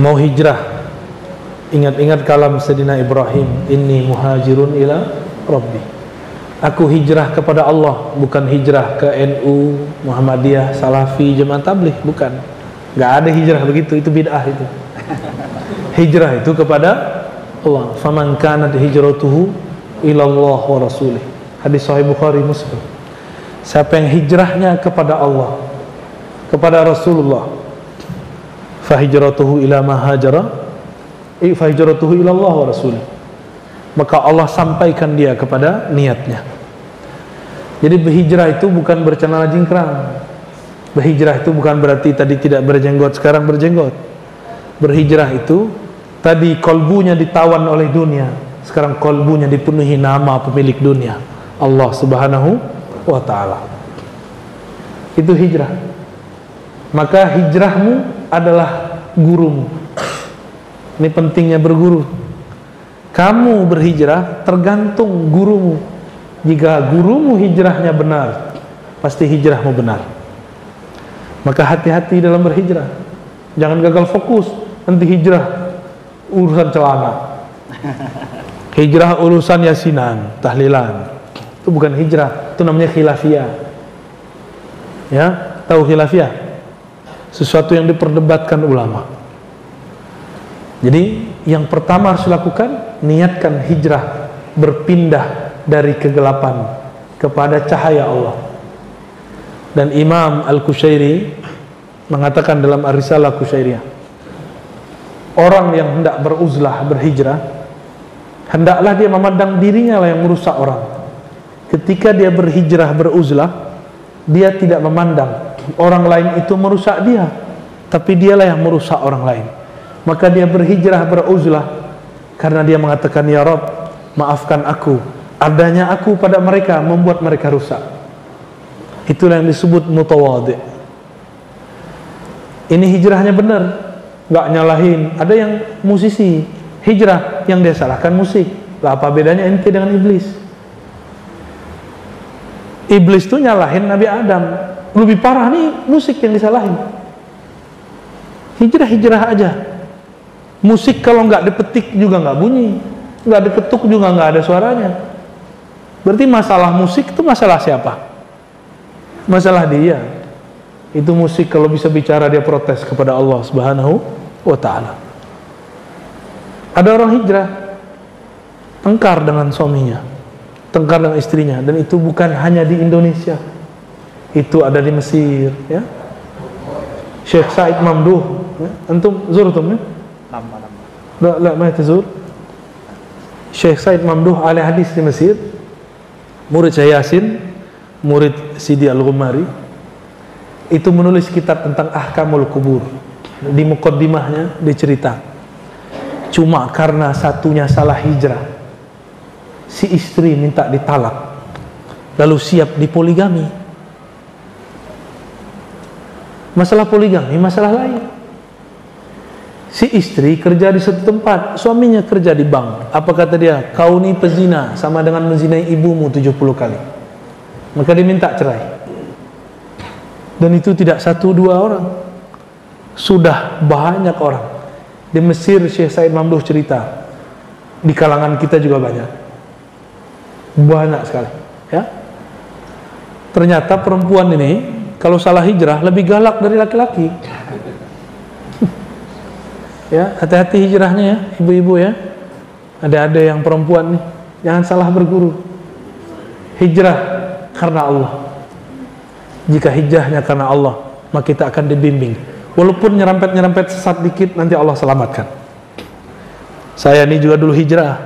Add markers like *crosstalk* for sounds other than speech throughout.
mau hijrah. Ingat-ingat kalam Sayyidina Ibrahim inni muhajirun ila rabbi. Aku hijrah kepada Allah bukan hijrah ke NU Muhammadiyah Salafi Jemaah Tabligh bukan. Nggak ada hijrah begitu itu bid'ah itu. *laughs* Hijrah itu kepada Allah. Faman kanat hijratuhu ila Allah wa rasulih. Hadis sahih Bukhari Muslim. Siapa yang hijrahnya kepada Allah kepada Rasulullah fahijratuhu ila ma hajara. Fahijratuhu ila Allah wa maka Allah sampaikan dia kepada niatnya. Jadi berhijrah itu bukan bercelana jingkrang. Berhijrah itu bukan berarti tadi tidak berjenggot sekarang berjenggot. Berhijrah itu tadi kolbunya ditawan oleh dunia. Sekarang kolbunya dipenuhi nama pemilik dunia. Allah subhanahu wa ta'ala. Itu hijrah. Maka hijrahmu adalah gurumu. Ini pentingnya berguru. Kamu berhijrah tergantung gurumu. Jika gurumu hijrahnya benar pasti hijrahmu benar. Maka hati-hati dalam berhijrah. Jangan gagal fokus nanti hijrah urusan celana. Hijrah urusan yasinan tahlilan. Itu bukan hijrah itu namanya khilafiyah. Ya tahu khilafiyah sesuatu yang diperdebatkan ulama. Jadi yang pertama harus dilakukan niatkan hijrah berpindah dari kegelapan kepada cahaya Allah. Dan Imam Al-Kushairi mengatakan dalam Ar-Risalah Kushairiyah orang yang hendak beruzlah berhijrah hendaklah dia memandang dirinya lah yang merusak orang. Ketika dia berhijrah beruzlah dia tidak memandang orang lain itu merusak dia tapi dialah yang merusak orang lain. Maka dia berhijrah beruzlah karena dia mengatakan ya Rob maafkan aku. Adanya aku pada mereka membuat mereka rusak. Itulah yang disebut mutawadi. Ini hijrahnya benar nggak nyalahin. Ada yang musisi hijrah yang dia salahkan musik. Lah apa bedanya ente dengan iblis? Iblis tuh nyalahin Nabi Adam lebih parah nih musik yang disalahin. Hijrah hijrah aja. Musik kalau nggak dipetik juga nggak bunyi. Nggak diketuk juga nggak ada suaranya. Berarti masalah musik itu masalah siapa? Masalah dia. Itu musik kalau bisa bicara dia protes kepada Allah subhanahu wa ta'ala. Ada orang hijrah tengkar dengan suaminya tengkar dengan istrinya dan itu bukan hanya di Indonesia itu ada di Mesir ya. Syekh Said Mamduh ya. antum zurtum ya? Lama lama. La la ma tazur Syekh Said Mamduh ahli hadis di Mesir. Murid Syekh Yasin murid Sidi Al-Ghumari. Itu menulis kitab tentang ahkamul kubur. Di mukaddimahnya dicerita. Cuma karena satunya salah hijrah si istri minta ditalak. Lalu siap dipoligami masalah poligami masalah lain. Si istri kerja di satu tempat suaminya kerja di bank. Apa kata dia? Kau ni pezina sama dengan menzinai ibumu 70 kali. Maka dia minta cerai. Dan itu tidak satu dua orang. Sudah banyak orang. Di Mesir Syekh Said Mamduh cerita. Di kalangan kita juga banyak. Banyak sekali ya. Ternyata perempuan ini kalau salah hijrah lebih galak dari laki-laki. Ya hati-hati hijrahnya ya ibu-ibu ya. Ada-ada yang perempuan nih jangan salah berguru. Hijrah karena Allah. Jika hijrahnya karena Allah maka kita akan dibimbing. Walaupun nyerempet-nyerempet sesat dikit nanti Allah selamatkan. Saya ini juga dulu hijrah.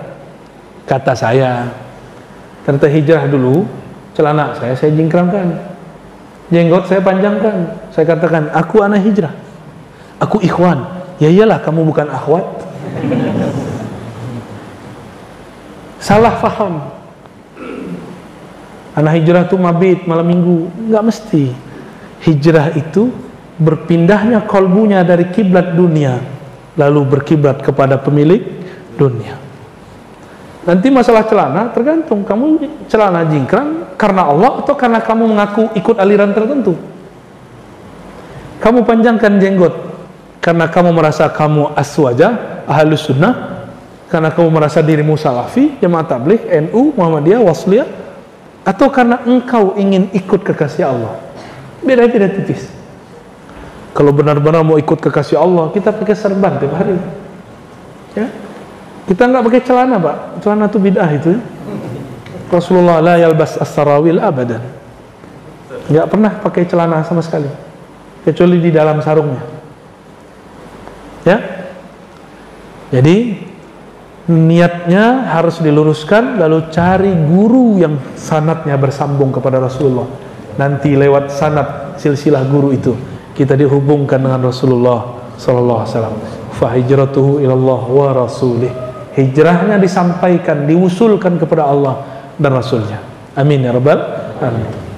Kata saya ternyata hijrah dulu celana saya saya jingkrangkan jenggot saya panjangkan. Saya katakan aku anak hijrah. Aku ikhwan. Ya iyalah kamu bukan akhwat. Salah faham. Anak hijrah itu mabit malam minggu. Nggak mesti. Hijrah itu berpindahnya kolbunya dari kiblat dunia lalu berkiblat kepada pemilik dunia. Nanti masalah celana tergantung. Kamu celana jingkrang karena Allah atau karena kamu mengaku ikut aliran tertentu. Kamu panjangkan jenggot karena kamu merasa kamu aswaja ahlus sunnah karena kamu merasa dirimu salafi jemaah tabligh NU Muhammadiyah Wasliyah atau karena engkau ingin ikut kekasih Allah? Beda-beda tipis. Kalau benar-benar mau ikut kekasih Allah kita pakai serban tiap hari. Ya? Kita nggak pakai celana pak. Celana itu bid'ah itu ya. Rasulullah la yalbas as-sarawil abadan. Nggak pernah pakai celana sama sekali. Kecuali di dalam sarungnya. Ya? Jadi niatnya harus diluruskan lalu cari guru yang sanatnya bersambung kepada Rasulullah. Nanti lewat sanat silsilah guru itu kita dihubungkan dengan Rasulullah sallallahu alaihi wasallam. Ilallah wa rasulih. Hijrahnya disampaikan diusulkan kepada Allah dan Rasulnya. Amin ya rabbal alamin